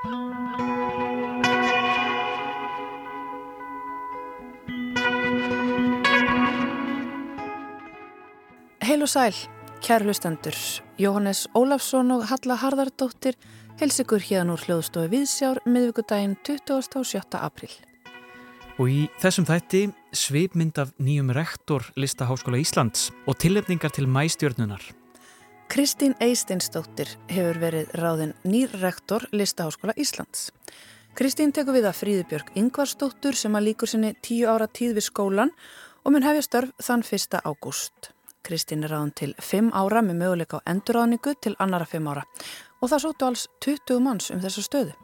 Heil og sæl, kæru hlustendur, Jóhannes Ólafsson og Halla Harðardóttir hels ykkur hérna úr hljóðstofi Viðsjár miðvíkudaginn 27. april. Og í þessum þætti svipmynd af nýjum rektor Listaháskóla Íslands og tilefningar til mæstjörnunar. Kristín Eisteinsdóttir hefur verið ráðin nýr rektor Listaháskóla Íslands. Kristín tekur við að Fríðubjörg Yngvarsdóttur sem að líkur sinni tíu ára tíð við skólan og mun hefja störf þann 1. ágúst. Kristín er ráðan til 5 ára með möguleika á enduráðningu til annara 5 ára og það sóttu alls 20 manns um þessu stöðu.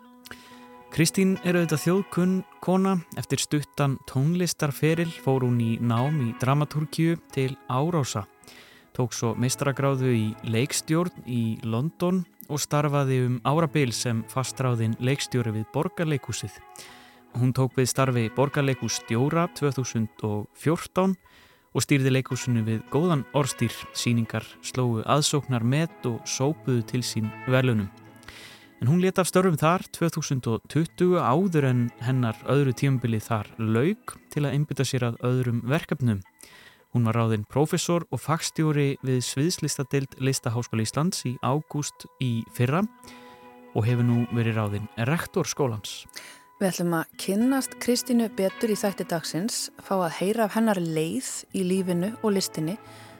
Kristín er auðvitað þjóðkunn kona eftir stuttan tónlistarferil fór hún í nám í dramaturgju til Árása. Tók svo meistragráðu í leikstjórn í London og starfaði um árabil sem fastráðin leikstjóri við Borgarleikúsið. Hún tók við starfi Borgarleikússtjóra 2014 og stýrði leikúsinu við góðan orstýr, síningar, slóu aðsóknar met og sópuðu til sín verlunum. En hún leta af störfum þar 2020 áður en hennar öðru tímabili þar laug til að einbytta sér að öðrum verkefnum. Hún var ráðinn profesor og fagstjóri við Sviðslistadild Listaháskóla Íslands í ágúst í fyrra og hefur nú verið ráðinn rektor skólans. Við ætlum að kynnast Kristínu betur í þætti dagsins, fá að heyra af hennar leið í lífinu og listinni,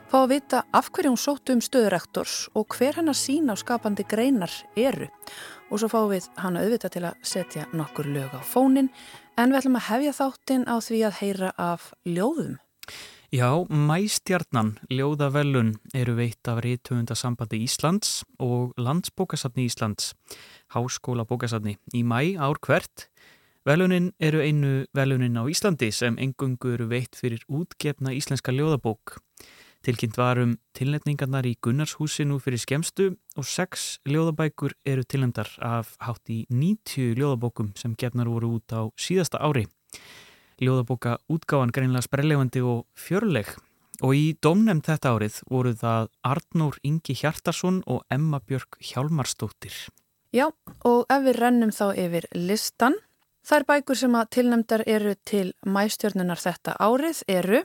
fá að vita af hverju hún sóttu um stöðurektors og hver hennar sína á skapandi greinar eru. Og svo fáum við hann auðvitað til að setja nokkur lög á fónin, en við ætlum að hefja þáttinn á því að heyra af ljóðum. Já, Mæstjarnan, ljóðavellun, eru veitt af Ríðtöfundasambandi Íslands og Landsbókasafni Íslands, Háskóla bókasafni, í mæ ár hvert Velunin eru einu velunin á Íslandi sem engungu eru veitt fyrir útgefna íslenska ljóðabók. Tilkynnt varum tilnefningarnar í Gunnarshúsinu fyrir skemstu og sex ljóðabækur eru tilnefndar af hátt í 90 ljóðabókum sem gefnar voru út á síðasta ári. Ljóðabóka útgáðan greinlega sprellefandi og fjörleg og í domnefn þetta árið voru það Arnór Ingi Hjartarsson og Emma Björk Hjálmarstóttir. Já og ef við rennum þá yfir listan Þær bækur sem að tilnæmdar eru til mæstjörnunar þetta árið eru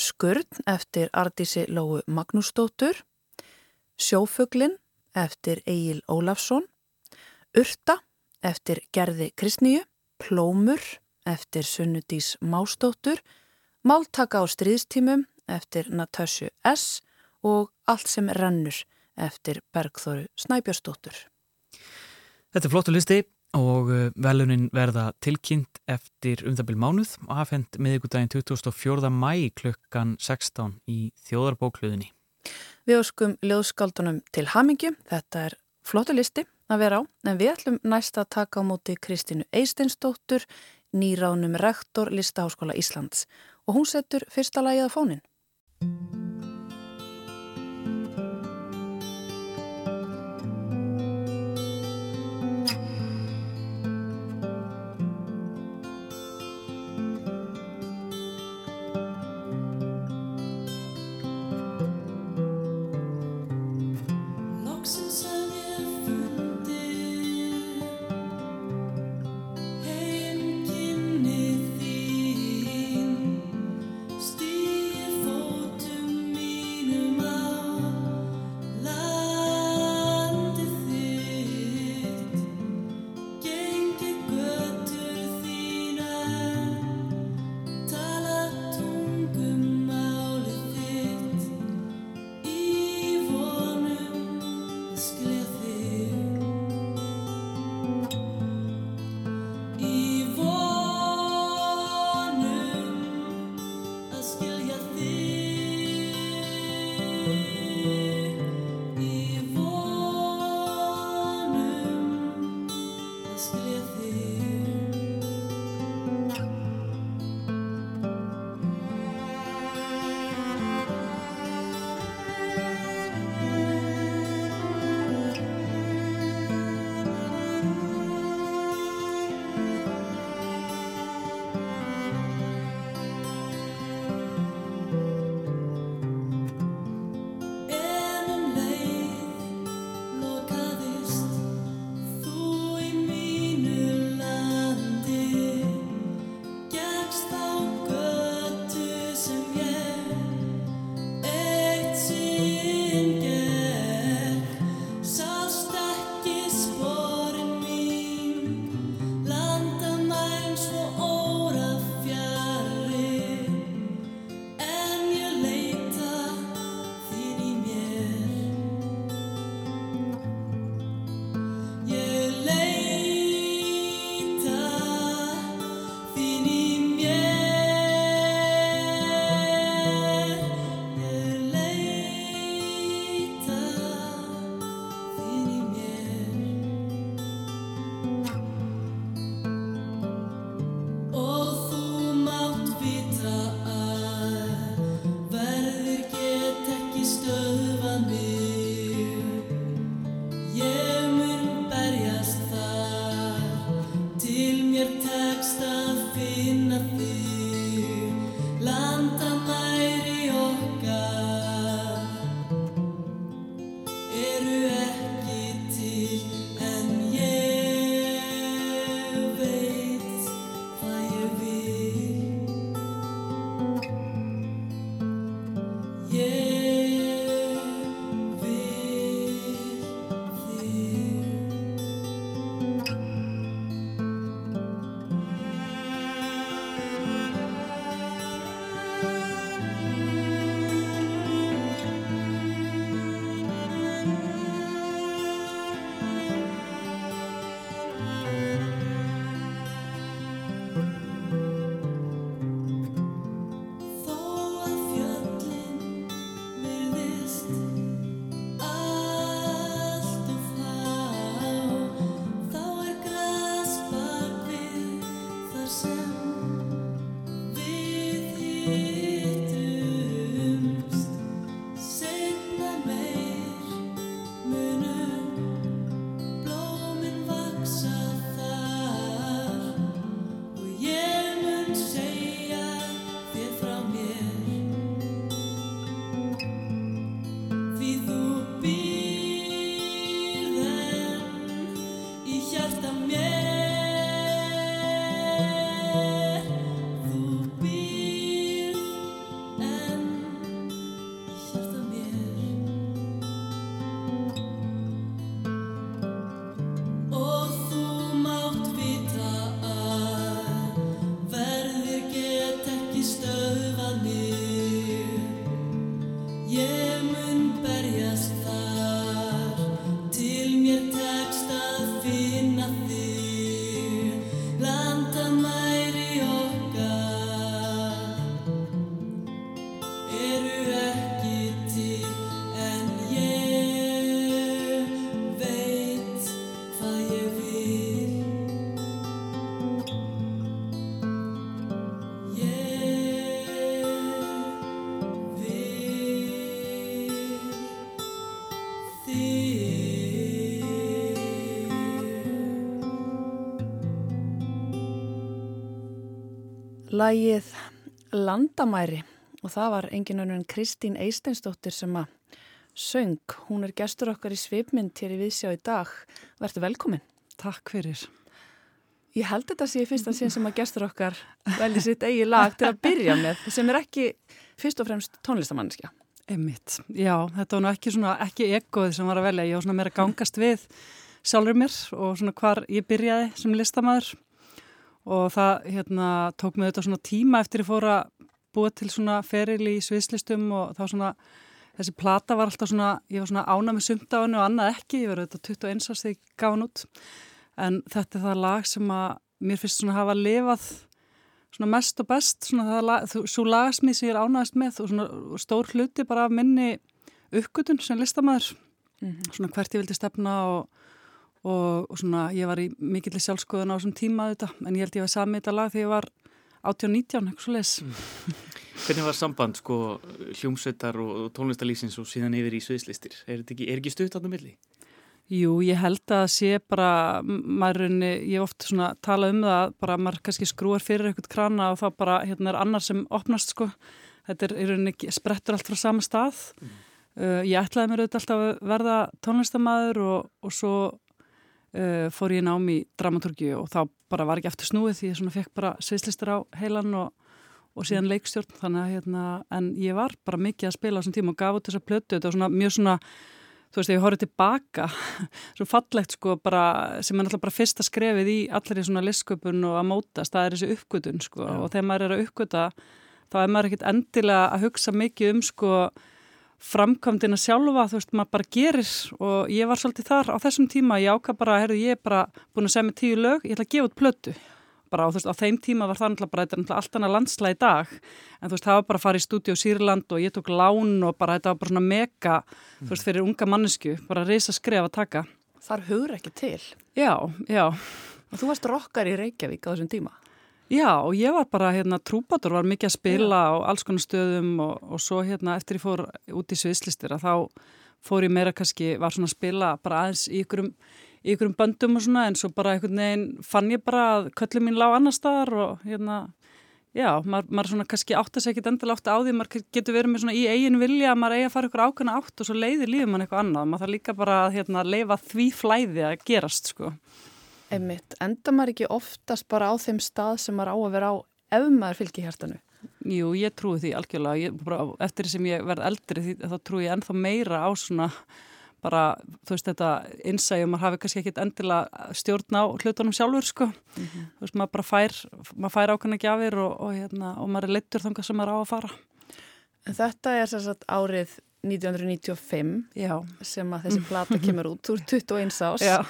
Skurn eftir Ardísi Lóu Magnúsdóttur, Sjófuglin eftir Egil Ólafsson, Urta eftir Gerði Kristníu, Plómur eftir Sunnudís Másdóttur, Máltaka á stríðstímum eftir Natasju S. og Allt sem rennur eftir Bergþóru Snæbjörnsdóttur. Þetta er flottu listi og uh, velunin verða tilkynnt eftir umðabil mánuð og hafend miðugudaginn 2004. mæ klukkan 16 í þjóðarbókluðinni. Við óskum ljóðskaldunum til hamingi, þetta er flottu listi að vera á, en við ætlum næsta að taka á móti Kristínu Eisteinsdóttur, nýránum rektor Listaháskóla Íslands og hún setur fyrsta lagið á fónin. Lægið Landamæri og það var engin önnum Kristín Eisteinsdóttir sem að söng. Hún er gestur okkar í svipmynd hér í Viðsjá í dag. Verður velkomin. Takk fyrir. Ég held þetta að sé fyrst að síðan sem að gestur okkar velji sitt eigi lag til að byrja með sem er ekki fyrst og fremst tónlistamanniska. Emmitt, já, þetta var nú ekki svona, ekki egoið sem var að velja, ég var svona meira gangast við sjálfur mér og svona hvar ég byrjaði sem listamæður og það hérna, tók mig auðvitað svona tíma eftir að fóra búið til svona feril í sviðslistum og þá svona þessi plata var alltaf svona, ég var svona ánað með hennu og annað ekki, ég var auðvitað 21 árs þegar ég gaf hann út en þetta er það lag sem að mér finnst svona að hafa lifað svona mest og best svona það lag, svo lagasmið sem ég er ánaðist með og svona stór hluti bara af minni uppgötun sem listamæður mm -hmm. svona hvert ég vildi stefna og og, og svona ég var í mikillir sjálfskoðun á þessum tíma þetta en ég held ég var samið þetta lag þegar ég var 18-19, eitthvað svo les mm. Hvernig var samband sko hljómsveitar og, tónlistarlýsins og síðan yfir í sviðslistir? Er, ekki, er ekki stutt á það milli? Jú, ég held að sé bara maðurinn, ég ofta svona tala um það, bara maður kannski skrúar fyrir eitthvað krana og þá bara hérna er annar sem opnast sko, þetta er í rauninni sprettur allt frá sama stað mm. uh, ég ætlaði mér auðvitað alltaf að verða tónlistamæður og, og svo uh, fór ég nám í dramaturgi og þá bara var ekki eftir snúið því ég svona fekk bara sviðslistur á heilan og, og síðan mm. leikstjórn þannig að hérna, en ég var bara mikið að spila á þessum tíma og gaf út þessa plötu, þetta var svona mjög svona þú veist, ég horfði tilbaka svo fallegt sko bara sem er náttúrulega bara fyrsta skrefið í allir í svona listsköpun og að mótast, það er þessi uppgötun sko Já. og þegar maður er að uppgöta þá er maður ekkit endilega að hugsa mikið um sko framkvæmdina sjálfa, þú veist, maður bara gerir. Og ég var svolítið þar á þessum tíma ég ákvað bara, herru, ég er bara búin að segja mig tíu lög, ég ætla að gefa út plötu. Bara og þú veist, á þeim tíma var það náttúrulega bara, þetta er náttúrulega allt annað landsla í dag. En þú veist, það var bara að fara í stúdíu á Sýrland og ég tók lán og bara, þetta var bara svona mega, mm. þú veist, fyrir unga mannesku bara reysa skref að taka. Þar hugur ekki til. Já, já. Og þú varst rokkar í Reykjavík á þessum tíma Já og ég var bara hérna trúbatur, var mikið að spila Já. á alls konar stöðum og, og svo hérna eftir ég fór út í sviðslistir að þá fór ég meira kannski, var svona að spila bara aðeins í ykkurum, í ykkurum böndum og svona en svo bara einhvern veginn fann ég bara að köllum mín lág annar staðar og hérna Já, maður, maður svona kannski átt að segja ekki endilega átt á því, maður getur verið með svona í eigin vilja að maður eigi að fara ykkur ákveðna átt og svo leiðir lífið mann eitthvað annað, maður þarf líka bara að hérna, leifa því flæði að gerast sko. Einmitt, enda maður ekki oftast bara á þeim stað sem maður á að vera á ef maður fylgir hjartanu? Jú, ég trúi því algjörlega, ég, bara, eftir sem ég verð eldri því, þá trúi ég ennþá meira á svona bara, þú veist, þetta innsægjum, maður hafi kannski ekkit endilega stjórn á hlutunum sjálfur, sko mm -hmm. þú veist, maður bara fær, maður fær ákveðna gjafir og, og, hérna, og maður er leittur þangar sem maður á að fara En þetta er sérsagt árið 1995 Já. sem að þessi plata kemur út úr 21 ás Já.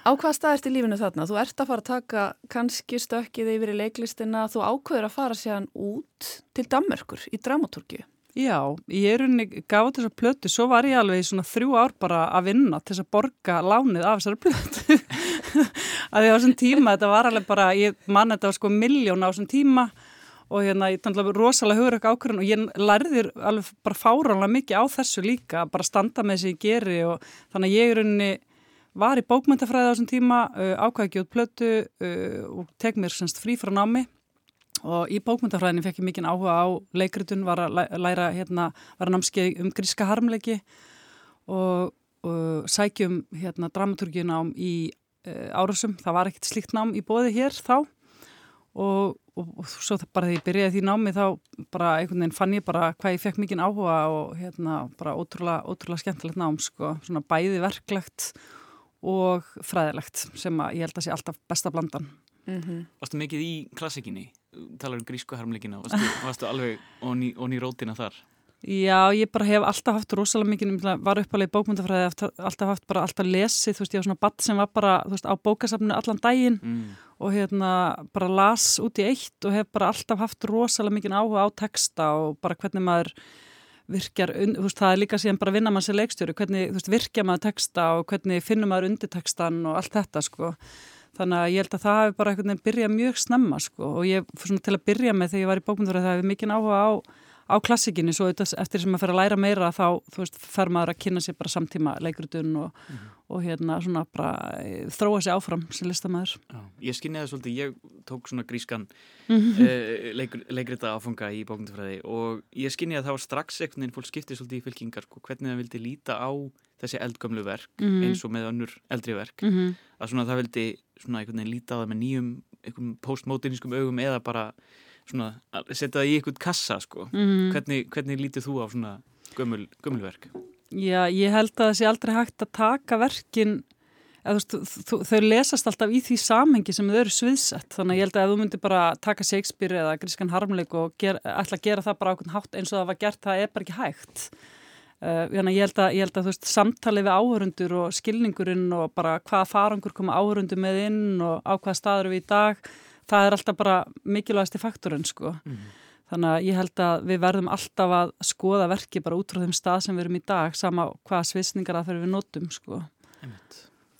Á hvað stað ert í lífinu þarna? Þú ert að fara að taka kannski stökkið yfir í leiklistina, þú ákveður að fara séðan út til Danmörkur í dramaturgju Já, ég er unni gáð þessar plötu, svo var ég alveg í svona þrjú ár bara að vinna til þess að borga lánið af þessari plötu. Að því á þessum tíma, þetta var alveg bara ég mann þetta var sko miljón á þessum tíma og hérna ég tannlega rosalega hugur ekki ákvörðun og ég lærðir alveg bara fáránlega mikið á þessu líka bara standa með þessi ég geri og þannig að ég er unni var í bókmyndafræði á þessum tíma, uh, ákvæði út plötu uh, og tek mér semst frí frá námi. Og í bókmyndafræðinu fekk ég mikinn áhuga á leikritun, var að læra hérna, var að námskeið um gríska harmleiki og, og sækjum hérna dramaturgin ám í e, árusum, það var ekkert slíkt nám í bóði hér þá. Og, og, og svo bara þegar ég byrjaði því námi þá bara einhvern veginn fann ég bara hvað ég fekk mikinn áhuga og hérna bara ótrúlega, ótrúlega skemmtilegt nám sko, svona bæði verklegt og fræðilegt sem að ég held að sé alltaf besta blandan Mm -hmm. Varstu mikið í klassikinni? Talar um grísku harmleikina, varstu, varstu alveg onni í rótina þar? Já, ég bara hef alltaf haft rosalega mikið, var uppalega í bókmyndafræði, alltaf haft bara alltaf lesið, þú veist, ég var svona badd sem var bara, veist, á bókasafnu allan daginn mm. og hérna bara las út í eitt og hef bara alltaf haft rosalega mikið áhuga á texta og bara hvernig maður virkjar, þú veist, það er líka síðan bara vinna maður sér leikstjóri, hvernig, þú veist, virkja maður texta og hvernig finnum maður undir textan og allt þetta, sko. Þannig að ég held að það hefur bara einhvern veginn byrjað mjög snemma sko. Og ég svona til að byrja með þegar ég var í bókmyndur það hefur mikinn áhuga á, á klassikinu svo eftir sem að fyrir að læra meira þá veist fer maður að kynna sér bara samtíma leikrutun og, mm -hmm. og hérna svona bara e, þróa sér áfram sem listamæður. Ég skinni það svolítið, ég tók svona grískan mm -hmm. uh, leikur, leikrita áfunga í bókmyndufræði og ég skinni að það var strax einhvern veginn fólk skiptið svolítið í fylkingar sko, hvernig það vildi líta á þessi eldgömlu verk mm -hmm. eins og með önnur eldri verk mhm. að svona það vildi svona líta á það með nýjum postmodernískum augum eða bara svona setja það í einhvern kassa sko. Mm -hmm. hvernig, hvernig lítið þú á svona gömul, gömulverk? Já, ég held að það sé aldrei hægt að taka verkin eða, veist, þau lesast alltaf í því samhengi sem þau eru sviðsett þannig að ég held að ef þú myndir bara taka Shakespeare eða Grískan Harmleik og ger, ætla að gera það bara ákveðin hátt eins og það var gert, það er bara ekki hægt Uh, ég held að, ég held að veist, samtali við áhörundur og skilningurinn og bara hvaða farangur koma áhörundur með inn og á hvaða staður við í dag það er alltaf bara mikilvægasti faktorinn sko. Mm. Þannig að ég held að við verðum alltaf að skoða verki bara út frá þeim stað sem við erum í dag sama hvaða svisningar að fyrir við notum sko.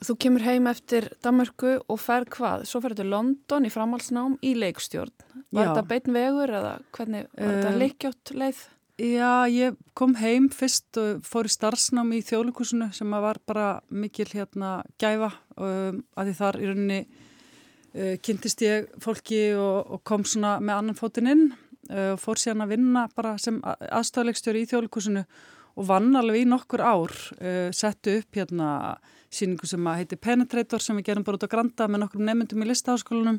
Þú kemur heim eftir Danmarku og fer hvað? Svo ferur til London í framhalsnám í leikstjórn. Var Já. þetta beitn vegur eða hvernig var uh, þetta leikjótt leið? Já, ég kom heim fyrst og fór í starfsnám í þjóðleikusinu sem var bara mikil hérna gæfa um, að því þar í rauninni uh, kynntist ég fólki og, og kom svona með annan fótinn inn og fór síðan að vinna bara sem aðstæðleikstjóri í þjóðleikusinu og vann alveg í nokkur ár, uh, settu upp hérna síningu sem að heiti Penetrator sem við gerum bara út á Granda með nokkur nefndum í listaháskólanum.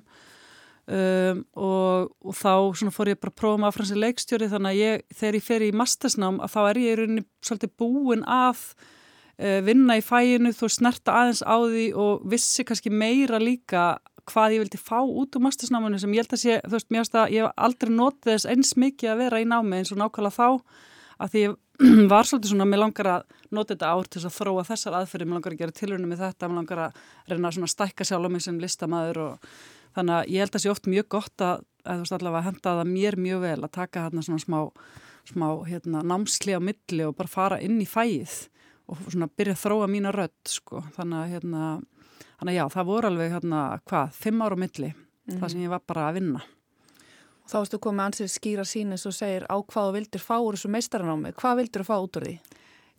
Um, og, og þá fór ég bara að prófa maður frá þessi leikstjóri þannig að ég, þegar ég fer í mastersnám að þá er ég í rauninni svolítið búin að uh, vinna í fæinu þú snerta aðeins á því og vissi kannski meira líka hvað ég vildi fá út úr mastersnámanu sem ég held að sé, þú veist, mér finnst að ég hef aldrei notið þess eins mikið að vera í námi eins og nákvæmlega þá að því ég var svolítið svona, mér langar að nota þetta ár til að þróa þessar aðferði, mér langar að gera tilhörinu með þetta, mér langar að reyna að stækka sjálf á mig sem listamæður og þannig að ég held að það sé oft mjög gott að, að þú veist allavega henda það mér mjög vel að taka hérna svona smá, smá hérna, námsli á milli og bara fara inn í fæið og svona byrja að þróa mína rödd sko, þannig að hérna, þannig já, það voru alveg hérna, hvað, fimm ára á milli, mm það sem ég var bara að vinna. Og þá erstu komið ansið skýra sín eins og segir á hvað þú vildir fá úr þessu meistaranámi, hvað vildir þú fá út úr því?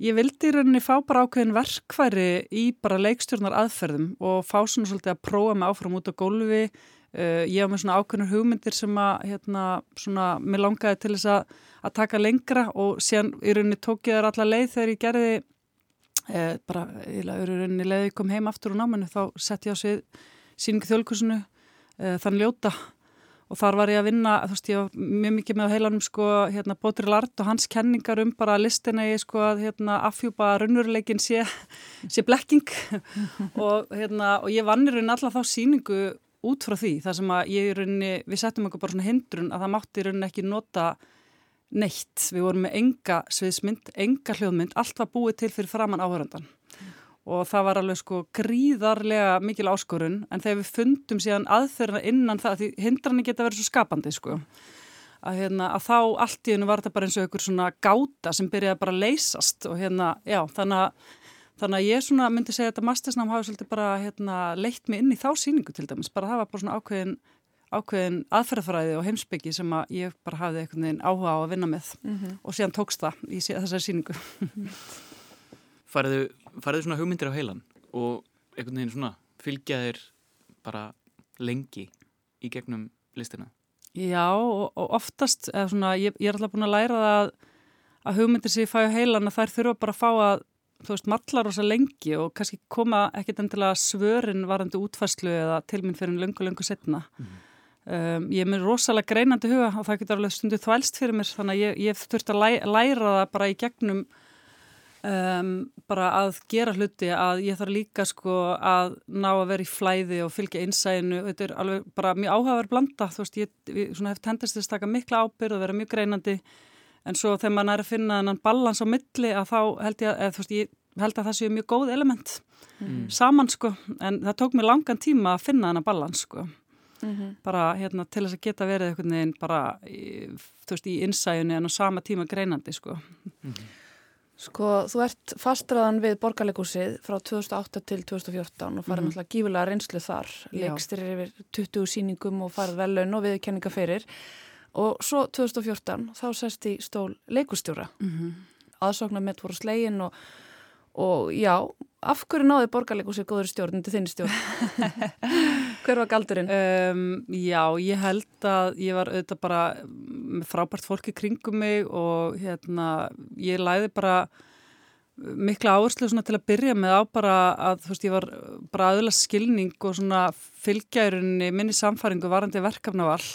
Ég vildi í rauninni fá bara ákveðin verkværi í bara leikstjórnar aðferðum og fá svona svolítið að prófa mig áfram út á gólfi, Uh, ég var með svona ákveðnur hugmyndir sem að, hérna, svona, mér langaði til þess að, að taka lengra og síðan í rauninni tók ég þar alla leið þegar ég gerði, uh, bara leið ég kom heim aftur úr námanu, þá sett ég á svið síningu þjólkursinu, uh, þann ljóta. Og þar var ég að vinna, þú veist, ég var mjög mikið með heilanum, sko, hérna, Bótri Lart og hans kenningar um bara listina ég, sko, að, hérna, afhjúpa raunveruleikin sé, sé blekking. Og, hérna, og ég vann í rauninni alla þá síningu út frá því, þar sem að ég í rauninni, við settum okkur bara svona hindrun að það mátti í rauninni ekki nota neitt, við vorum með enga sviðsmynd, enga hljóðmynd, allt var búið til fyrir framann áhöröndan og það var alveg sko gríðarlega mikil áskorun. En þegar við fundum síðan aðferðina innan það því hindranir geta verið svo skapandi sko að, hérna, að þá allt í hennu var þetta bara eins og einhver svona gáta sem byrjaði bara að leysast. Og hérna, já, þannig að þannig að ég svona myndi segja að þetta mastersnám hafi svolítið bara hérna leitt mig inn í þá síningu til dæmis, bara það var bara svona ákveðin ákveðin aðferðafræði og heimsbyggi sem að ég bara hafði einhvern veginn áhuga á að vinna með mm -hmm. og síðan tókst það í þessari síningu Fariðu farið svona hugmyndir á heilan og einhvern veginn svona fylgja þér bara lengi í gegnum listina? Já og, og oftast, svona, ég, ég er alltaf búin að læra það að hugmyndir sem ég fæ á heilan að þær þurfa bara að fá að þú veist, mallar ósa lengi og kannski koma ekkert endilega svörin varandi útfærslu eða tilminn fyrir löngu, löngu setna. Mm -hmm. Um, ég er með rosalega greinandi huga og það getur alveg stundu þvælst fyrir mér þannig að ég, ég þurft að læ, læra það bara í gegnum Um, bara að gera hluti að ég þarf líka sko að ná að vera í flæði og fylgja einsæðinu þetta er alveg bara mjög áhugaverð blanda þú veist, ég hef tendist að staka mikla ábyrð og vera mjög greinandi. En svo þegar maður er að finna þennan ballans á milli að þá held ég að, eð, veist, ég held að það séu mjög góð element mm. saman sko, en það tók mér langan tíma að finna þennan ballans sko mm -hmm. bara hérna til þess að geta verið einhvern veginn bara í, þú veist, í einsæðinu en á sama tíma greinandi sko mm -hmm. Sko, þú ert fastraðan við borgarleikúsið frá 2008 til 2014 og farið mm. náttúrulega gífulega reynslu þar. Leikstir er yfir 20 síningum og farið vel laun og viðkenninga fyrir. Og svo 2014 þá sest í stól leikustjóra. Mm -hmm. Aðsóknar mitt voru slegin og, og já, af hverju náði borgarleikúsið góður stjórn til þinn stjórn? Hver var galdurinn? Um, já, ég held að ég var auðvitað bara frábært fólki kringum mig og hérna, ég læði bara mikla áherslu til að byrja með á bara að veist ég var bara aðeins skilning og svona fylgjæruninni minni samfæringu varandi verkefnavall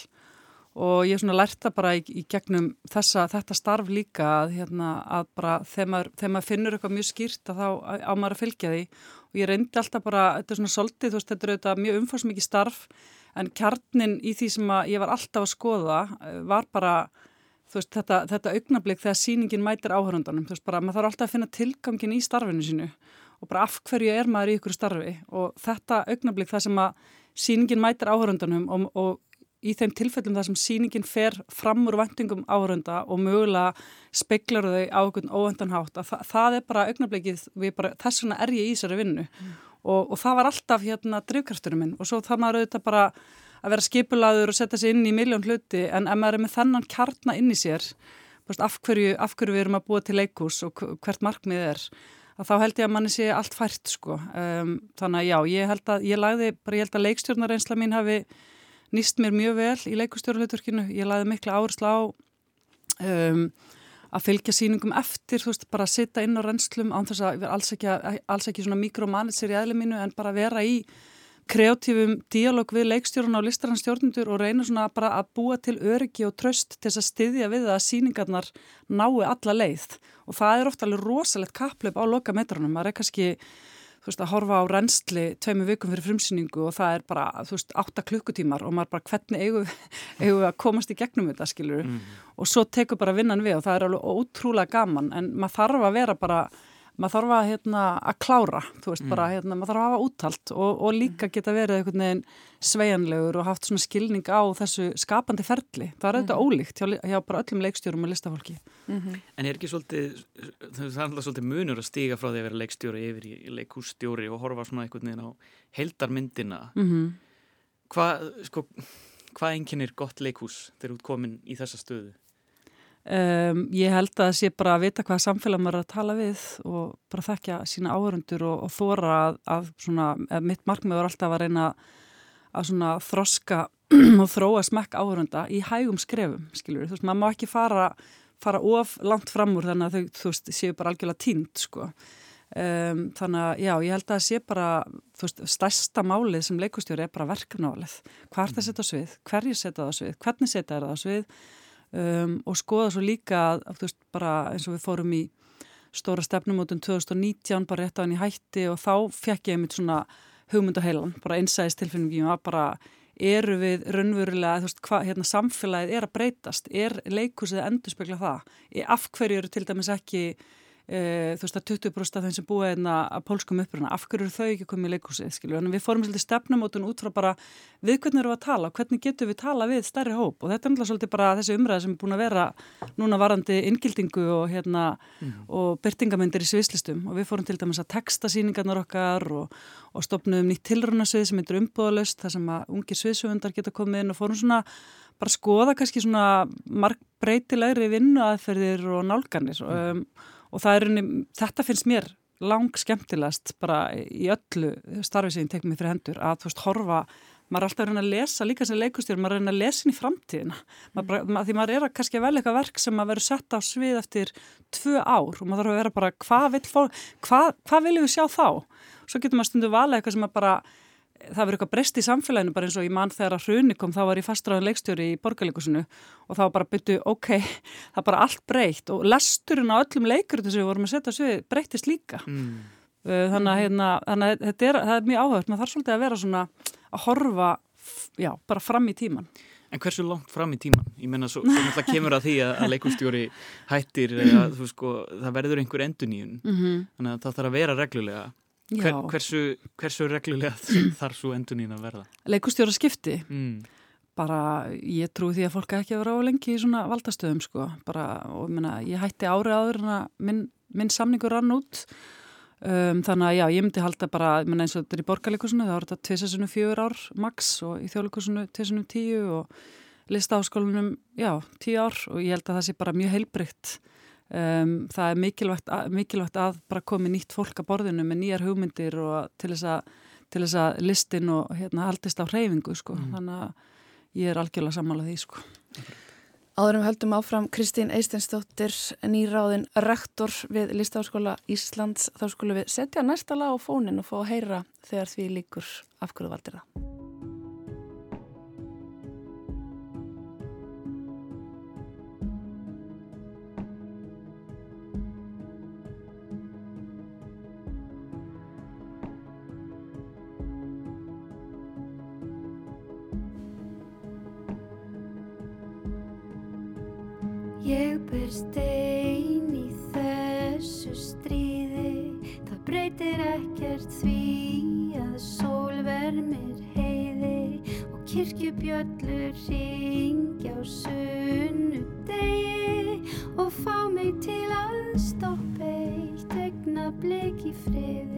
og ég svona lærta bara í, í gegnum þessa, þetta starf líka að, hérna, að bara þegar maður, þegar maður finnur eitthvað mjög skýrt að þá á maður að fylgja því. Og ég reyndi alltaf bara, þetta er svona soldið, þú veist þetta er auðvitað mjög umfórsmikið starf en kjarnin í því sem ég var alltaf að skoða eh, var bara veist, þetta, þetta augnablík þegar síningin mætir áhörundanum, þú veist bara maður þarf alltaf að finna tilgangin í starfinu sínu og bara af hverju er maður í ykkur starfi. Og þetta augnablík það sem að síningin mætir áhörundanum og, og í þeim tilfellum þar sem síningin fer fram úr vendingum áhörunda og mögulega speiklar þau á einhvern óvendanhátt að það, það er bara augnablíkið, þess vegna er ég í þessari vinnu. Mm. Og, og það var alltaf hérna drivkrafturinn minn og svo þarf maður auðvitað bara að vera skipulaður og setja sig inn í miljón hluti en ef maður er með þennan kjarna inn í sér af hverju, af hverju við erum að búa til leikús og hvert markmið er að þá held ég að manni sé allt fært sko. Um, þannig að já, ég held að ég lagði, bara ég held að leikstjórnarreynsla mín hafi nýst mér mjög vel í leikustjórnarhluturkinu, ég lagði mikla áherslu á um, að fylgja síningum eftir, þú veist, bara að sitta inn á reynslum án þess að alls ekki, alls ekki svona mikromanitsir í aðlið mínu en bara vera í kreatífum díalóg við leikstjórun á listaranstjórnundur og reyna svona bara að búa til öryggi og tröst til þess að styðja við að síningarnar nái alla leið. Og það er ofta alveg rosalegt kaplöp á loka metranum, maður er kannski þú veist, að horfa á reynsli tveimu vikum fyrir frumsýningu og það er bara, þú veist, átta klukkutímar og maður bara hvernig eigum við að komast í gegnum þetta, skilur mm. og svo tekur bara vinnan við og það er alveg ótrúlega gaman en maður þarf að vera bara maður þarf að, hérna, að klára, þú veist, mm. bara, hérna, maður þarf að hafa úttalt og, og líka mm. geta verið einhvern veginn sveianlegur og haft svona skilning á þessu skapandi ferli. Það er auðvitað mm. ólíkt hjá, hjá bara öllum leikstjórum og listafólki. Mm -hmm. En er ekki svolítið, það er alltaf svolítið munur að stiga frá því að vera leikstjóri yfir í leikússtjóri og horfa svona einhvern veginn á heldarmyndina. -hmm. Hvað, sko, hvað enginn er gott leikús þegar þú er komin í þessa stöðu? Um, ég held að það sé bara að vita hvað samfélag maður er að tala við og bara þekkja sína áhörundur og, og þóra að, að svona, mitt markmið var alltaf að reyna að svona þroska og þróa smekk áhörunda í hægum skrefum, skilur, þú veist, maður má ekki fara, fara of langt fram úr þannig að þau, þú veist, séu bara algjörlega tínt, sko. Um, þannig að, já, ég held að það sé bara, veist, stærsta málið sem leikustjóri er bara verkefnálið. Hvað er það að setja á svið? Hverju setja það á svið? Hvernig setja það á svið? Um, og skoða svo líka, þú veist, bara eins og við fórum í stóra stefnumótun 2019 bara rétt á henni hætti og þá fekk ég mitt svona hugmyndaheilan, bara einsæðist tilfinningum að bara eru við raunverulega, þú veist, hvað hérna samfélagið er að breytast, er leikusið að endurspegla það, af hverju eru til dæmis ekki e, þú veist að 20% af þeim sem búið einna að pólskum uppruna, af hverju eru þau ekki komið í leikúsið, skilju, en við fórum svolítið stefnumótun út frá bara við hvernig eru að tala, hvernig getur við tala við stærri hóp? Og þetta er náttúrulega svolítið bara þessi umræð sem er búin að vera núna varandi inngildingu og hérna mm. og byrtingamindir í sviðslistum. Og við fórum til dæmis að texta síningarnar okkar og, og stopnum nýtt tilrunasvið sem heitir umbúðalust, þar sem að ungir sviðsöfundar geta komið inn og fórum svona bara skoða kannski svona mark breytilegri vinnu aðferðir og nálganir. Um, og það er unni, þetta finnst mér lang skemmtilegast bara í öllu starfi sem ég tek mér fyrir hendur að þú veist horfa, maður er alltaf að reyna að lesa líka sem leikustjóður, maður er að reyna að lesa inn í framtíðina maður, mm. því maður er að kannski vel eitthvað verk sem maður verður sett á svið eftir tvö ár og maður þarf að vera bara hvað vil, hvað, hvað viljum við sjá þá svo getur maður stundu vala eitthvað sem maður bara það verður eitthvað breyst í samfélaginu bara eins og ég mann þegar að hruni kom þá var ég fastræðan leikstjóri í borgarleikusinu og þá bara byrju ok, það er bara allt breytt og lesturinn á öllum leikurinn sem við vorum að setja svið breytist líka mm. þannig að, hérna, þannig að þetta er, er mjög áhört, maður þarf svolítið að vera svona að horfa já, bara fram í tíman En hversu langt fram í tíman? Ég menna, svo, svo náttúrulega kemur að því að, að leikustjóri hættir, að, sko, það verður einhver enduníun, mm -hmm. þannig að það þarf að vera reglulega Hver, hversu, hversu reglulega þarf svo endunín að verða? Leikustjóra skipti. Mm. bara ég trúi því að fólk ekki að vera á lengi í svona valdastöðum sko. Bara, og menna, ég hætti árið áður en að minn, minn samningur rann út. Um, þannig að já, ég myndi halda bara menna, eins og þetta er í borgarleikusinu þá er þetta tvisasunum fjögur ár max og í þjóðleikusinu tvisasunum tíu og lista áskólunum já, tíu ár. Og ég held að það sé bara mjög heilbrygt Um, það er mikilvægt að, mikilvægt að bara komi nýtt fólk að borðinu með nýjar hugmyndir og til þess að, til þess að listin og hérna haldist á hreyfingu sko. mm. þannig að ég er algjörlega sammálað því sko. Áðurum höldum áfram Kristín Eistensdóttir nýráðin rektor við Listáskóla Íslands þá skulum við setja næsta lag á fónin og fá að heyra þegar því líkur afhverju valdir það Ég ber stein í þessu stríði, það breytir ekkert því að sól vermir heiði og kirkjubjöllur ringja á sunnu degi og fá mig til að stoppa eitt egna blik í friði.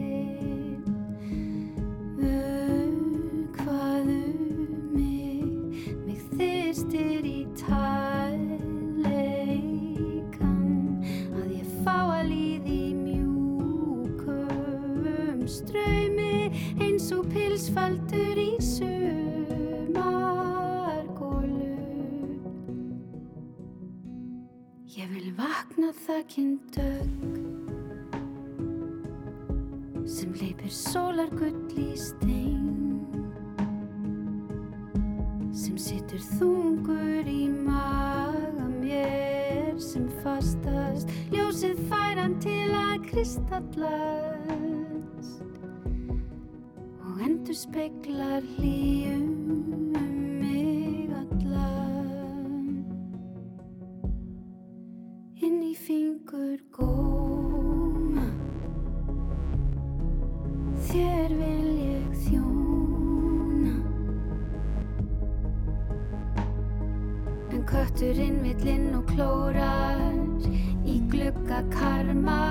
Speiklar hlýjum um mig allan. Inn í fingur góma. Þér vil ég þjóna. En kötturinn villinn og klórar í glugga karma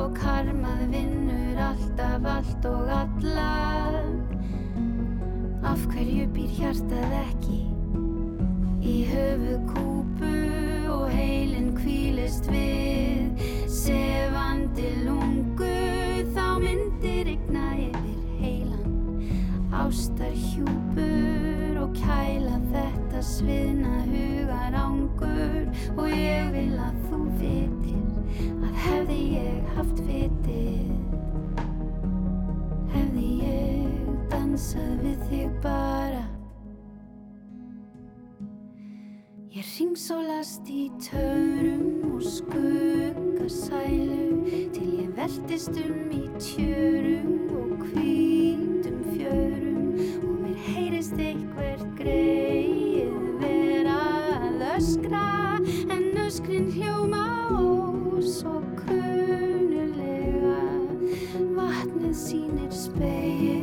og karmað vinnur alltaf allt og alla Af hverju býr hjartað ekki í höfu kúpu og heilin kvílist við? Sefandi lungu þá myndir egna yfir heilan ástar hjúpur og kæla þetta sviðna hugar ángur og ég vil að þú vitir að hefði ég haft vitið hefði ég dansað við þig ringsólast í törum og skuggasælu. Til ég veltist um í tjörum og hvítum fjörum. Og mér heyrist eitthvert greið vera að öskra. En öskrin hljóma og svo kunulega vatnið sínir speil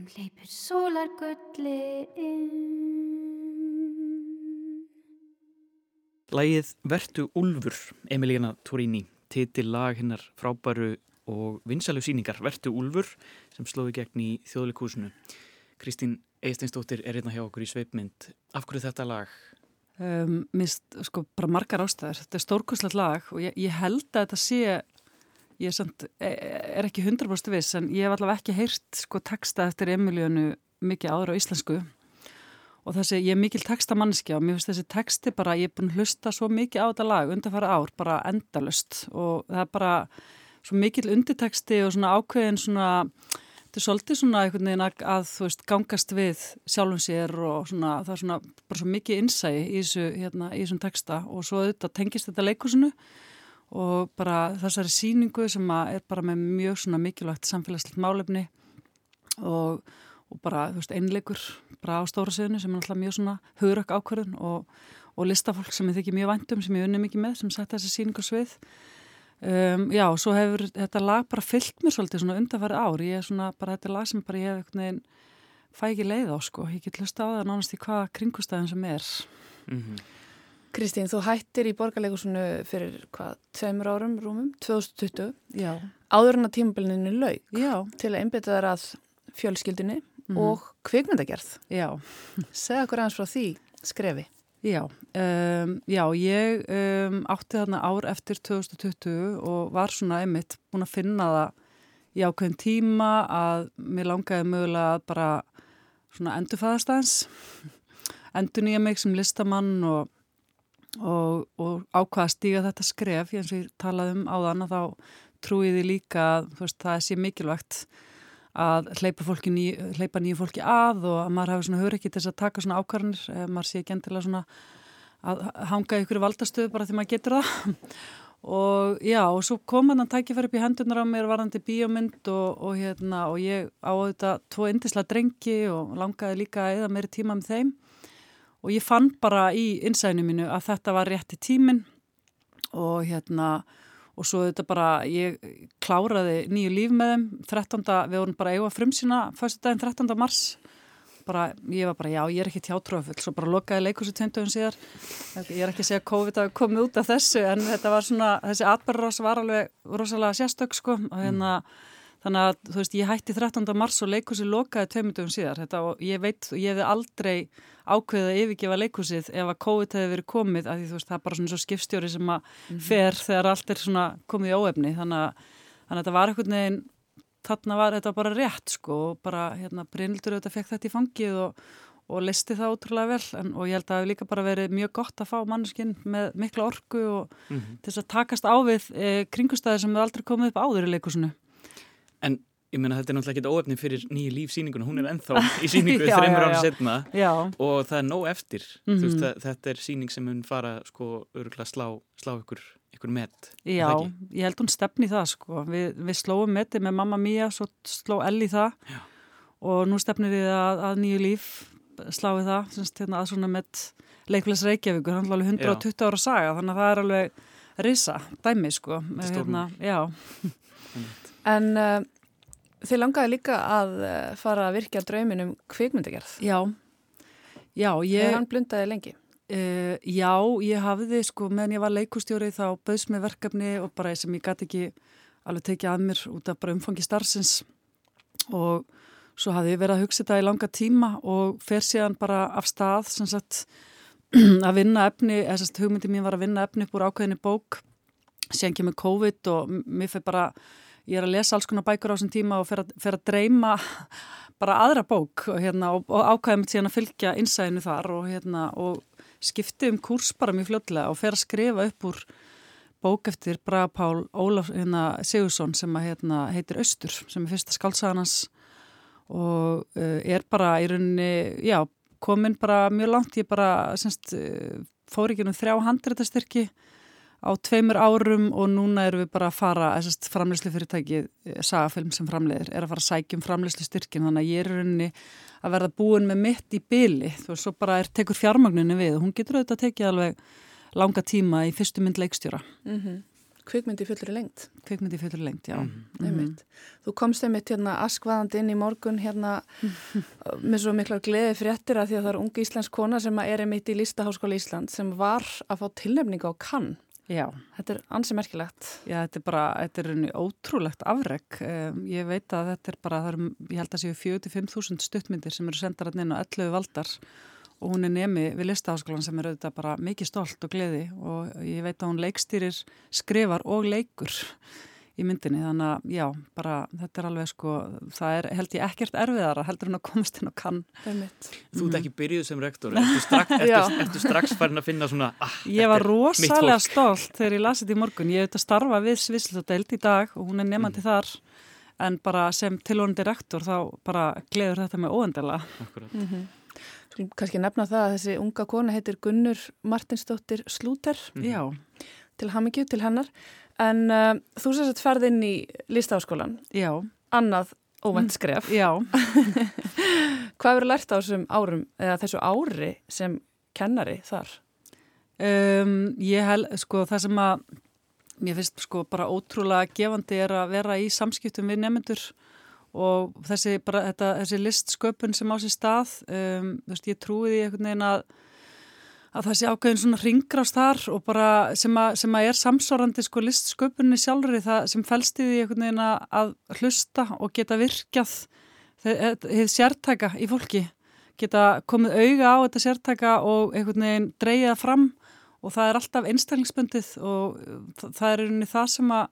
sem hleypur sólargulli inn. Lægið Vertu Úlfur, Emilíana Torini, titil lag hinnar frábæru og vinsælu síningar Vertu Úlfur sem slóði gegn í þjóðleikúsinu. Kristín Eisteinsdóttir er hérna hjá okkur í sveipmynd. Af hverju þetta lag? Um, minnst sko bara margar ástæður þetta er stórkoslega lag og ég, ég held að þetta sé ég samt, e- er ekki 100% viss en ég hef allavega ekki heyrt sko texta eftir Emilíunu mikið áður á íslensku. Og þessi, ég er mikil textamannskja og mér finnst þessi texti bara, ég er búin að hlusta svo mikið á þetta lag undanfæra ár, bara endalust og það er bara svo mikil undirteksti og svona ákveðin svona þetta er svolítið svona einhvern veginn að þú veist gangast við sjálfum sér og svona það er svona bara svo mikið innsæi í þessu hérna, í þessum texta. Og svo auðvitað tengist þetta leikusinu og bara þessari síningu sem er bara með mjög svona mikilvægt samfélagslegt málefni og, og bara þú veist einleikur bara á stóra siðinu sem er alltaf mjög svona hugrak ákvörðun og, og listafólk sem ég þykki mjög væntum sem ég unni mikið með sem sagt þessi síningu svið Um, já, svo hefur þetta lag bara fyllt mér svolítið svona undanfæri ár. Ég er svona, bara þetta lag sem bara ég hef veginn fæ ekki leið á sko. Ég get hlusta á það nánast í hvaða kringustæðin sem er. Mm -hmm. Kristín, þú hættir í borgarleikusinu fyrir hvað, tveimur árum rúmum, 2020 Já, áður en að tímabilinu laug já, til að einbytta þar að fjölskyldinni Mhm. og kvikmyndagerð. Já. Segja okkur aðeins frá því skrefi. Já, um, já, ég um, átti þarna ár eftir 2020 og var svona einmitt búin að finna það í ákveðin tíma að mér langaði mögulega að bara svona endurfæðast aðeins, endur nýja mig sem listamann og, og, og ákvaða að stíga þetta skref, eins og ég talaði um áðan að þá trúiði líka að það sé mikilvægt að hleypa, ný, hleypa nýju fólki að og að maður hafi svona hör ekki til þess að taka svona ákvarðanir, maður sé ekki endilega svona að hanga ykkur valdastöðu bara því maður getur það. Og já og svo kom hann að tækifæri upp í hendunar á mér varðandi bíómynd og, og hérna og ég á þetta tvo indisla drengi og langaði líka að eða meiri tíma með þeim og ég fann bara í innsæðinu mínu að þetta var rétti tímin og hérna og svo þetta bara, ég kláraði nýju líf með þeim, 13. við vorum bara eiga frumsýna, fyrstu daginn 13. mars bara, ég var bara, já, ég er ekki tjátrúafull, svo bara lokaði leikursu tveimtöfum síðar, ég er ekki að segja að COVID hafi komið út af þessu, en þetta var svona þessi atbærrás var alveg rosalega sérstök, sko, og hérna þannig að þú veist, ég hætti 13. mars og leikursi lokaði tveimundum síðar þetta, og ég veit, ég hefði aldrei ákveðið að yfirgefa leikursið ef að COVID hefði verið komið, að því þú veist, það er bara svona svo skipstjóri sem að mm -hmm. fer þegar allt er svona komið í óefni, þannig að, þannig að þetta var einhvern veginn, þarna var þetta bara rétt sko og bara, hérna, Brynildur auðvitað fekk þetta í fangið og og listi það ótrúlega vel en, og ég held að það hefur líka bara verið mjög gott að fá manneskinn með mikla orku og mm -hmm. til þess að takast á við e, kringustæðir sem hefur aldrei komið upp áður í leikusinu. En ég meina þetta er náttúrulega ekki óöfni fyrir nýju lífsýninguna, hún er ennþá í síningu þreymur ára setna já. og það er nóg eftir, mm -hmm. veist, að, þetta er síning sem mun fara sko öruglega slá, slá ykkur, ykkur met. Já, ég held hún stefni það sko, Vi, við slóum meti með mamma mía, svo sló Elli það já. og nú stefnir við að, að nýju líf sláði það semst, hérna, að svona með leikfélags Reykjavíkur, hann er alveg 120 já. ára saga þannig að það er alveg risa dæmi sko hérna, En uh, þið langaði líka að uh, fara að virkja draumin um kvikmyndagerð. Já, já ég, Þegar hann blundaði lengi. Uh, Já, ég hafiði sko meðan ég var leikustjóri þá bauðs með verkefni og bara sem ég gæti ekki alveg tekið að mér út af bara umfangi starfsins. Og Svo hafði ég verið að hugsa þetta í langa tíma og fer síðan bara af stað sagt, að vinna efni, eða þess að hugmyndi mín var að vinna efni upp úr ákveðinni bók, síðan kemur COVID og mér fyrir bara, ég er að lesa alls konar bækur á þessum tíma og fer að, fer að dreyma bara aðra bók og, hérna, og, og ákveðum síðan að fylgja innsæðinu þar og, hérna, og skipti um kurs bara mjög fljóðlega og fer að skrifa upp úr bók eftir Braga Pál Ólaf hérna, Sigursson sem að, hérna, heitir Östur sem er fyrsta skálsaganans og uh, er bara í rauninni, já, komin bara mjög langt, ég bara semst, uh, fór ekki nú þrjá handrættastyrki á tveimur árum og núna erum við bara að fara, þessast framleyslu fyrirtæki, uh, sagafilm sem framleiðir, er að fara að sækjum framleyslu styrkin, þannig að ég er rauninni að verða búin með mitt í byli, þú veist, svo bara er tekur fjármagninu við, hún getur auðvitað að tekið alveg langa tíma í fyrstu mynd leikstjóra. Mm -hmm. Kvikmyndi fullur lengt. Kvikmyndi fullur lengt, já. Mm -hmm. Þú komst einmitt hérna askvaðandi inn í morgun hérna með svo miklar gleði fréttir að því að það er ungi íslensk kona sem er einmitt í Lístaháskóla Ísland sem var að fá tilnefning á kann. Já. Þetta er ansi merkilegt. Já, þetta er bara, þetta er unni ótrúlegt afreg. Um, ég veit að þetta er bara, er, ég held að séu 45.000 stuttmyndir sem eru sendar inn á 11 valdar og hún er nemi við listaháskólan sem er auðvitað bara mikið stolt og gleði og ég veit að hún leikstýrir skrifar og leikur í myndinni þannig að já, bara þetta er alveg sko, það er held ég ekkert erfiðara heldur hún að komast inn og kann Þú ert mhm. ekki byrjuð sem rektor ertu strax, ertu, ertu strax farin að finna svona ah, Ég var rosalega stolt þegar ég lasið þetta í morgun, ég hef þetta starfa við Svissluteld í dag og hún er nefandi mm. þar en bara sem tilvonandi rektor þá bara gleður þetta með óendela Akkurat mm -hmm. Kannski nefna það að þessi unga kona heitir Gunnur Martinsdóttir Slúter mm. til Hamingju, til hennar. En uh, þú sést að ferði inn í listaháskólan. Já. Annað skref. Mm. Já. Hvað verður lært á þessum árum, eða þessu ári sem kennari þar? Um, ég held, sko, það sem að mér finnst sko bara ótrúlega gefandi er að vera í samskiptum við nefnendur og þessi, bara, þetta, þessi listsköpun sem á sér stað um, veist, ég trúi því einhvern veginn að að það sé ákveðin svona ringrást þar og bara sem að, sem að er samsvarandi sko listsköpunni sjálfur það sem fælst í því einhvern veginn að hlusta og geta virkjað þið sértæka í fólki. Geta komið auga á þetta sértæka og einhvern veginn dreyja fram og það er alltaf einstaklingsbundið og það er veginn það sem að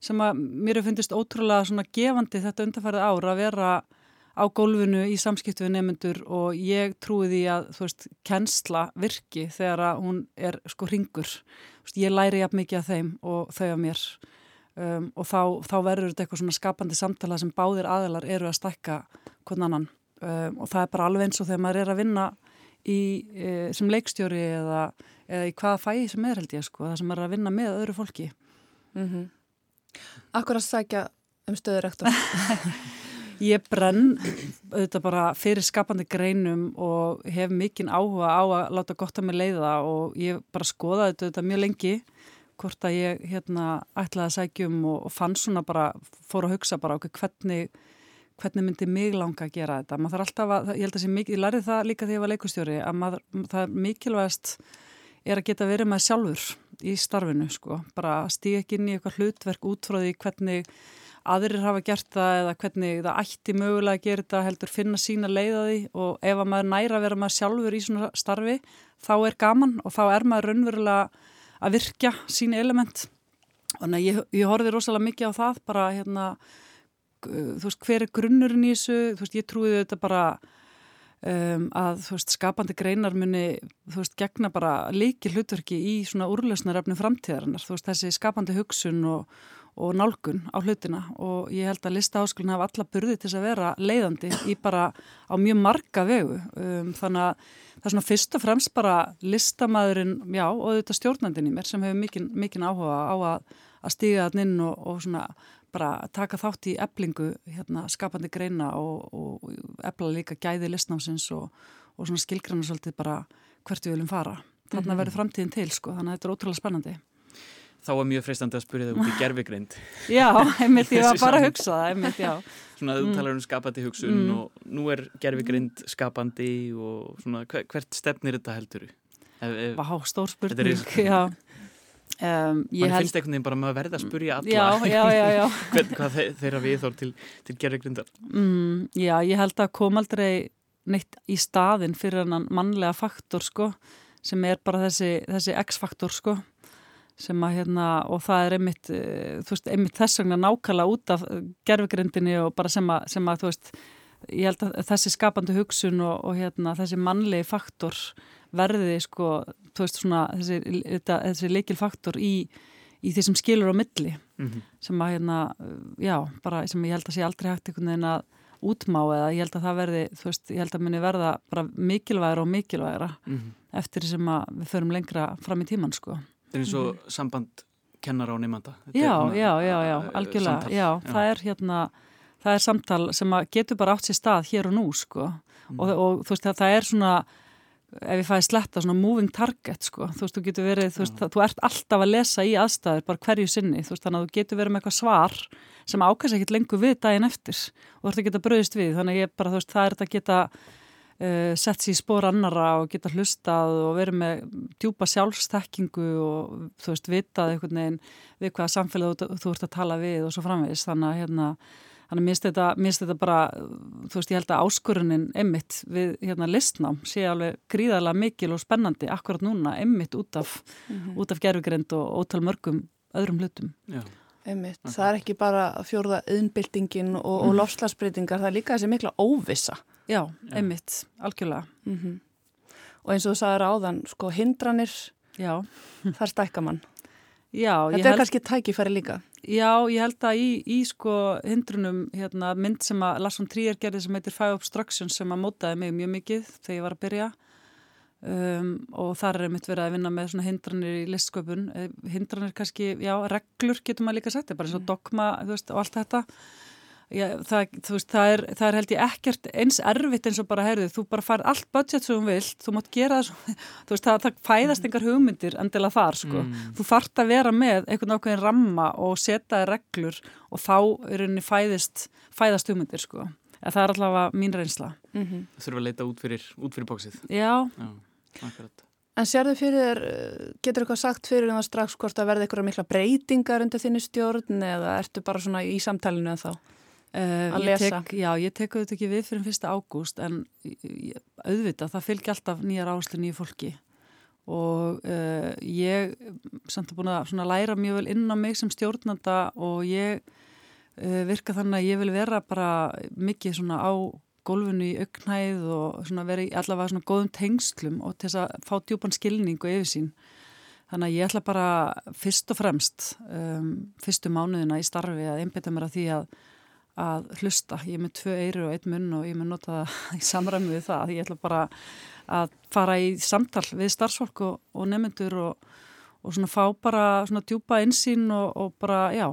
sem að mér hef fundist ótrúlega svona gefandi þetta undarfærið ára að vera á gólfinu í samskiptu við nefnendur og ég trúi því að þú veist, kennsla virki þegar að hún er sko ringur. Ég læri jafn mikið af þeim og þau af mér um, og þá, þá verður þetta eitthvað svona skapandi samtala sem báðir aðelar eru að stakka hvern annan um, og það er bara alveg eins og þegar maður er að vinna í, e, sem leikstjóri eða, eða í hvaða fæi sem er held ég sko, það sem er að vinna með öðru fólki. Mhm. Mm Akkur að sækja um stöðurektor? Ég brenn auðvitað bara fyrir skapandi greinum og hef mikinn áhuga á að láta gott að mig leiða og ég bara skoðaði þetta mjög lengi hvort að ég hérna ætlaði að sækjum og, og fann svona bara, fór að hugsa bara okkur hvernig, hvernig myndi mig langa að gera þetta. Maður þarf alltaf að, ég held að ég, ég lærið það líka þegar ég var leikustjóri að maður, það er mikilvægast er að geta verið með sjálfur í starfinu sko, bara stíð ekki inn í eitthvað hlutverk út frá því hvernig aðrir hafa gert það eða hvernig það ætti mögulega að gera þetta heldur finna sína leiðaði og ef að maður næra vera maður sjálfur í svona starfi þá er gaman og þá er maður raunverulega að virkja sín element. Þannig að ég, ég horfið rosalega mikið á það, bara hérna, þú veist, hver er grunnurinn í þessu, þú veist, ég trúiði þetta bara um, að, þú veist, skapandi greinar muni, þú veist, gegna bara líki hlutverki í svona úrlösnarefni framtíðarinnar, þú veist, þessi skapandi hugsun og, og nálgun á hlutina og ég held að listaháskólinn hafa alla burði til þess að vera leiðandi í bara á mjög marga vegu, um, þannig að það er svona fyrst og fremst bara listamæðurinn, já, og þetta stjórnandin í mér sem hefur mikinn mikinn áhuga á að, að stíga þann inn og, og svona bara taka þátt í eblingu hérna, skapandi greina og, og ebla líka gæði listnámsins og, og svona skilgrannar svolítið bara hvert við viljum fara. Mm -hmm. verður framtíðin til sko, þannig að þetta er ótrúlega spennandi. Þá er mjög freistandi að spyrja það út í gerfigreind. já, einmitt, ég var bara að hugsa það, einmitt, já. Svona þú mm. talar um skapandi hugsun mm. og nú er gerfigreind skapandi og svona hvert stefnir þetta heldur? Vá, stór spurning, já. Um, Man held... finnst einhvern veginn bara að maður verði að spurja alla já, já, já, hvað þeirra viðþór til, til gerðugrindar mm, Já, ég held að kom aldrei neitt í staðin fyrir hann mannlega faktor sko, sem er bara þessi, þessi X-faktor sko sem að hérna, og það er einmitt eh, veist, einmitt þess vegna nákvæmlega út af gerðugrindinni og bara sem að, sem að þú veist, ég held að þessi skapandi hugsun og, og hérna þessi mannlegi faktor verði sko, þú veist svona þessi, þetta, þessi leikilfaktor í, í því sem skilur á milli mm -hmm. sem að hérna, já, bara sem ég held að sé aldrei hægt einhvern veginn að útmá eða ég held að það verði, þú veist, ég held að muni verða bara mikilvægra og mikilvægra mm -hmm. eftir sem að við förum lengra fram í tíman sko. Það er eins og mm samband kennar á nefnda. Já, já, já, já, eh, algjörlega, já, já, það er hérna það er samtal sem getur bara átt sér stað hér og nú sko. Og, mhm. og þú veist, það er svona ef ég fæði sletta svona moving target sko, þú veist, þú getur verið, þú veist, það, þú ert alltaf að lesa í aðstæður, bara hverju sinni, þú veist, þannig að þú getur verið með eitthvað svar sem ákvæmst ekkit lengur við daginn eftir og þú ert að geta bröðist við, þannig að ég bara, þú veist, það er að geta uh, sett sér í spór annara og geta hlustað og verið með djúpa sjálfstekkingu og þú veist, vitað einhvern veginn við hvaða samfélag þú, þú ert að tala við og svo framvegis, þannig að hérna Þannig að mér finnst þetta bara, þú veist, ég held að áskurunin emmitt við hérna listnám sé alveg gríðarlega mikil og spennandi akkurat núna emmitt út af, mm -hmm. af gerfugrind og ótal mörgum öðrum hlutum. Emmitt, það er ekki bara fjórða auðnbildingin og, og mhm. lofslagsbreytingar, það er líka þessi mikla óvissa. Já, emmitt, algjörlega. Mm -hmm. Og eins og þú sagður áðan, sko, hindranir, Já. þar stækka mann. Já, Þetta er held... kannski tækifæri líka. Já, ég held að í, í sko hindrunum hérna, mynd sem að Larsson Tríer gerði sem heitir Five Obstructions sem að mótaði mig mjög mikið þegar ég var að byrja um, og þar er mitt verið að vinna með svona hindranir í listsköpun eh, hindranir kannski, já, reglur getur maður líka sagt, bara eins og mm. dogma veist, og allt þetta Já, það, veist, það, er, það er held ég ekkert eins erfitt eins og bara heyrðu, þú bara farið allt budget sem þú vilt, þú mátt gera það veist, það, það fæðast engar hugmyndir endilega þar, sko. Mm. Þú þart að vera með einhvern ákveðin ramma og setja reglur og þá er henni fæðist, fæðast hugmyndir, sko. En það er allavega mín reynsla. Mm -hmm. Það þurfa að leita út fyrir, út fyrir bóksið. Já. Já, akkurat. En sérðu fyrir þér, getur eitthvað sagt fyrir það strax hvort að verða eitthvað mikla breytingar undir þinni stjórn eða ertu bara svona í samtalinu en þá? Uh, að lesa? Tek, já, ég tek auðvitað ekki við fyrir fyrsta ágúst en auðvitað, það fylgja alltaf nýjar áslur nýju fólki og uh, ég samt að búin að læra mjög vel inn á mig sem stjórnanda og ég uh, virka þannig að ég vil vera bara mikið svona á gólfinu í auknæð og vera í allavega svona góðum tengslum og til þess að fá djúpan skilning og yfirsýn þannig að ég ætla bara fyrst og fremst um, fyrstu mánuðina í starfi að einbita mér að því að að hlusta. Ég er með tvö eyru og einn munn og ég mun nota það í samræmi við það. Ég ætla bara að fara í samtal við starfsfólk og, og nefnendur og, og svona fá bara svona djúpa einsýn og, og bara, já,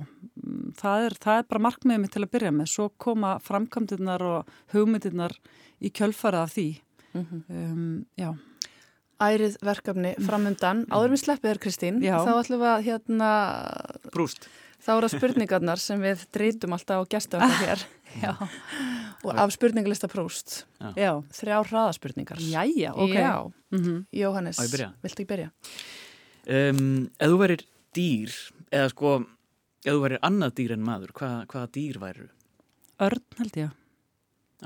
það er, það er bara markmiðið mitt til að byrja með. Svo koma framkvæmdirnar og hugmyndirnar í kjölfarið af því. Mm -hmm. um, já. Ærið verkefni framöndan. Áður við sleppið þér Kristín, já. þá ætlum við að hérna... Brúst. Þá eru það spurningarnar sem við drítum alltaf á gæstu okkar hér Já. og af spurningalista próst þrjá hraðaspurningar Jæja, ok Já. Mm -hmm. Jóhannes, viltu ekki byrja? Um, ef þú verir dýr eða sko Ef þú væri annað dýr en maður, hvað, hvaða dýr væru? Örn held ég.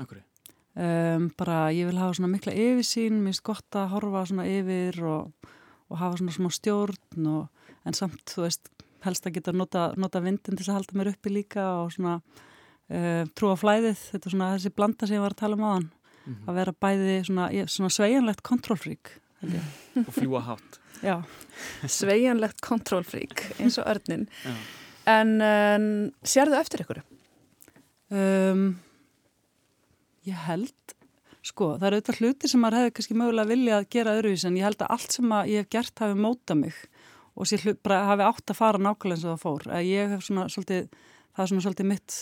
Akkur? Um, bara ég vil hafa svona mikla yfirsýn, minnst gott að horfa svona yfir og, og hafa svona smá stjórn og, en samt, þú veist, helst að geta nota, nota vindin til að halda mér uppi líka og svona uh, trú á flæðið, þetta er svona þessi blanda sem ég var að tala um aðan, mm -hmm. að vera bæði svona, svona sveianlegt kontrollfrík og fljúa hátt. Sveianlegt kontrollfrík eins og örnin. Já. En um, sérðu eftir ykkur? Um, ég held, sko, það eru auðvitað hluti sem maður hefði kannski mögulega vilja að gera öðruvís en ég held að allt sem ég hef gert hafi móta mig og sér hlut bara hafi átt að fara nákvæmlega eins og það fór. Að ég hef svona svolítið, það er svona svolítið mitt,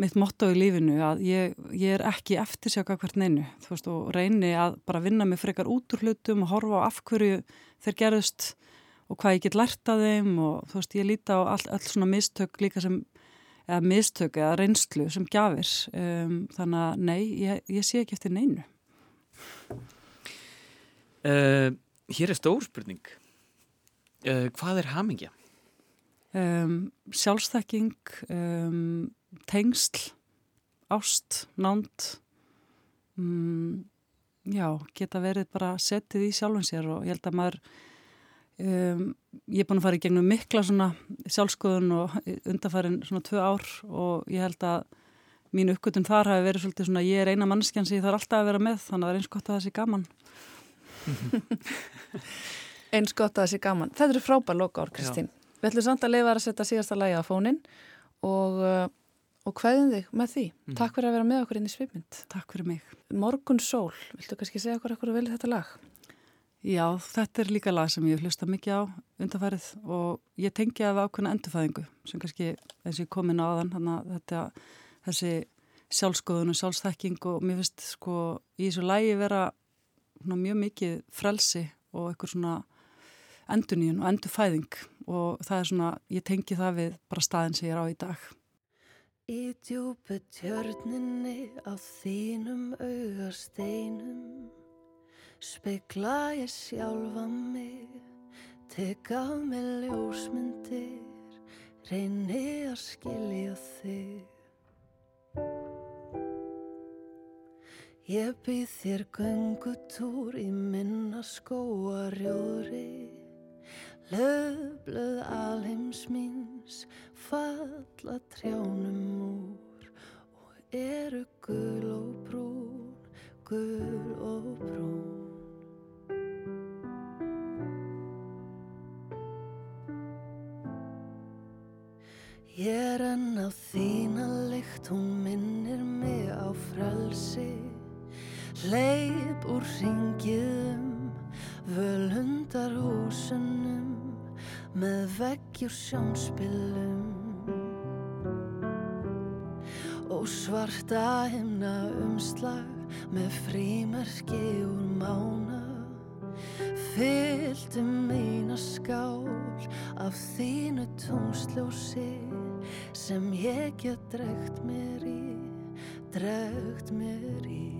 mitt motto í lífinu að ég, ég er ekki eftirsjaka hvert neinu, þú veist, og reyni að bara vinna mig frekar út úr hlutum og horfa á af hverju þeir gerðust og hvað ég get lært af þeim og þú veist ég líti á all, all svona mistök líka sem eða mistök eða reynslu sem gafir um, þannig að nei, ég, ég sé ekki eftir neinu. Uh, Hér er stór spurning uh, Hvað er hamingja? Um, sjálfstakking um, tengsl ást, nánd um, já, geta verið bara setið í sjálfum sér og ég held að maður ég er búin að fara í gegnum mikla svona sjálfskoðun og undarfærin svona tvö ár og ég held að mín uppgötun þar hafi verið svolítið svona ég er eina mannskjan sem ég þarf alltaf að vera með þannig að það er eins gott að það sé gaman Eins gott að það sé gaman Þetta eru frábær loka ár Kristín Já. Við ætlum samt að leifa að setja síðasta lægi á fónin og, uh, og hvaðum þig með því mm. Takk fyrir að vera með okkur inn í svipmynd Takk fyrir mig Morgun Sól, viltu kannski segja okkur okkur að velja þetta lag? Já, þetta er líka lag sem ég hlusta mikið á undarfærið og ég tengi af ákveðna endurfæðingu sem kannski eins og ég kom inn á aðan þannig að þetta, þessi sjálfskoðun og sjálfsþekking og mér finnst sko í þessu lægi vera mjög mikið frelsi og eitthvað svona enduníun og endurfæðing og það er svona, ég tengi það við bara staðin sem ég er á í dag. Í djúbu tjörninni á þínum augasteinum Spegla ég sjálfa mig, tek af mig ljósmyndir, reyni að skilja þig. Ég býð þér göngutúr í minna skóarjóri, löfluð alheims míns, falla trjánum úr og eru gul og brún, gul og brún. Ég er enn á þína lykt, hún minnir mig á frelsi Leip úr ringiðum, völundar húsunum Með veggjur sjónspilum Og svarta himna umslag með frímerki úr mána Fylltu mína skál af þínu tónsljósi sem ég get dregt mér í, dregt mér í.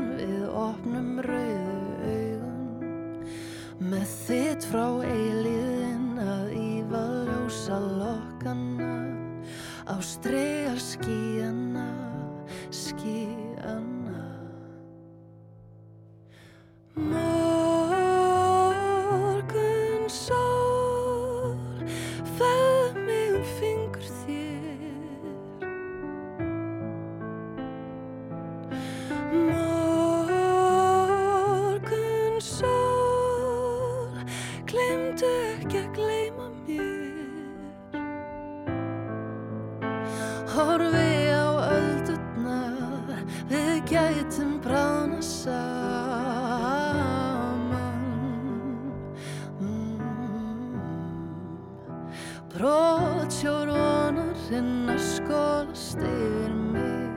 Brótsjór vonar hennar skólast yfir mig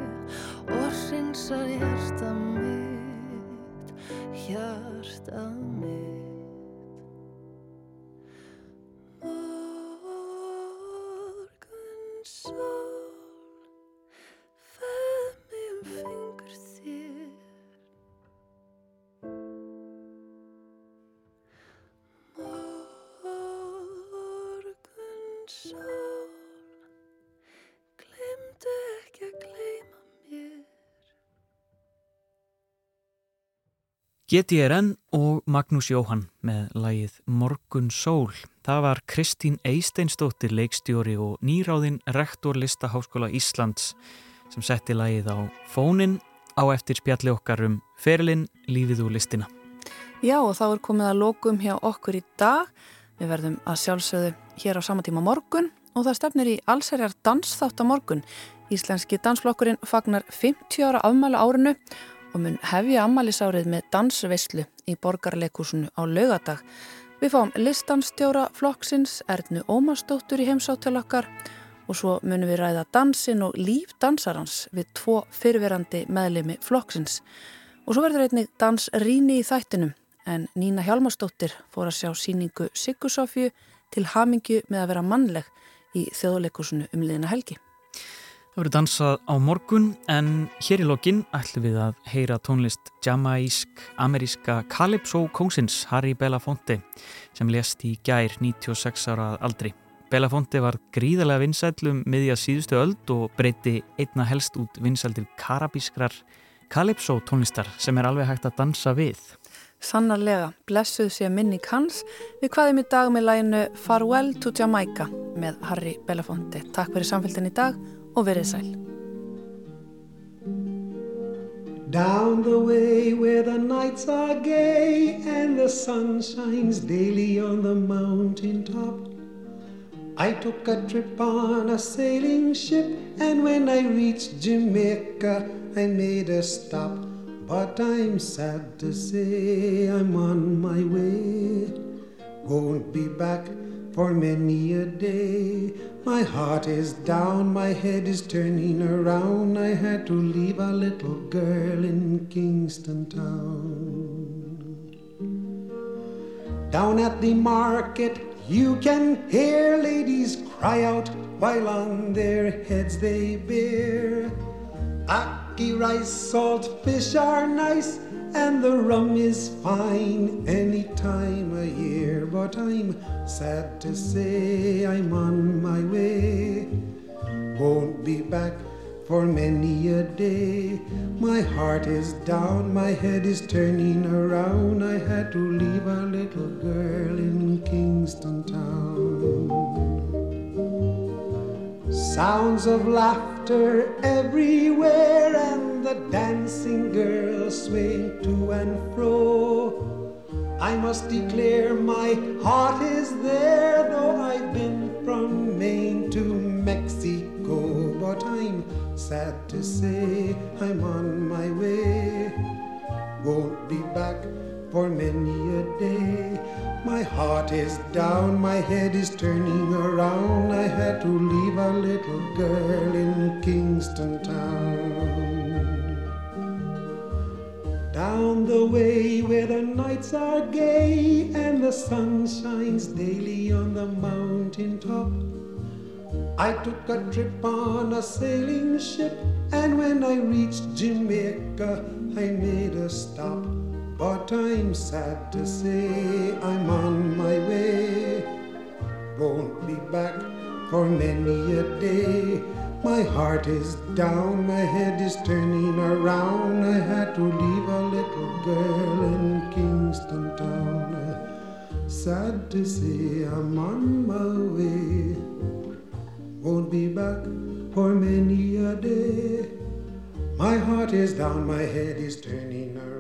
og hrinsar hjarta mitt hjarta mitt GTRN og Magnús Jóhann með lægið Morgun Sól. Það var Kristín Eisteinsdóttir leikstjóri og nýráðinn rektor Listaháskóla Íslands sem setti lægið á fónin á eftir spjalli okkar um ferilinn, lífið og listina. Já og þá er komið að lókum hjá okkur í dag. Við verðum að sjálfsögðu hér á sama tíma morgun og það stefnir í allserjar dansþátt á morgun. Íslenski dansflokkurinn fagnar 50 ára afmæla árinu og mun hefja ammælisárið með dansveislu í borgarleikusinu á laugadag. Við fáum listanstjóra flokksins, Ernu Ómarsdóttur í heimsáttel okkar og svo munum við ræða dansin og lífdansarans við tvo fyrverandi meðlemi flokksins. Og svo verður einnig dans ríni í þættinum en Nína Hjalmarsdóttir fór að sjá síningu Siggursofju til hamingju með að vera mannleg í þjóðleikusinu um liðina helgi. Það verður dansað á morgun en hér í lokin ætlum við að heyra tónlist jamaísk-ameríska Calypso Kósins Harry Belafonte sem lést í gær 96 ára aldri. Belafonte var gríðarlega vinsætlum miðja síðustu öld og breyti einna helst út vinsældir karabískrar Calypso tónlistar sem er alveg hægt að dansa við. Sannarlega, blessuð sé minning hans við hvaðum í dag með læginu Farewell to Jamaica með Harry Belafonte. Takk fyrir samfélgin í dag og verið sæl. Down the way where the nights are gay and the sun shines daily on the mountain top I took a trip on a sailing ship and when I reached Jamaica I made a stop. But I'm sad to say I'm on my way. Won't be back for many a day. My heart is down, my head is turning around. I had to leave a little girl in Kingston town. Down at the market, you can hear ladies cry out while on their heads they bear. Ackee rice, salt fish are nice and the rum is fine any time of year. But I'm sad to say I'm on my way. Won't be back for many a day. My heart is down, my head is turning around. I had to leave a little girl in Kingston town. Sounds of laughter everywhere, and the dancing girls swing to and fro. I must declare my heart is there, though I've been from Maine to Mexico. But I'm sad to say I'm on my way. Won't be back for many a day. My heart is down, my head is turning around. I had to leave a little girl in Kingston town. Down the way where the nights are gay and the sun shines daily on the mountain top. I took a trip on a sailing ship, and when I reached Jamaica, I made a stop. But I'm sad to say I'm on my way. Won't be back for many a day. My heart is down, my head is turning around. I had to leave a little girl in Kingston town. Sad to say I'm on my way. Won't be back for many a day. My heart is down, my head is turning around.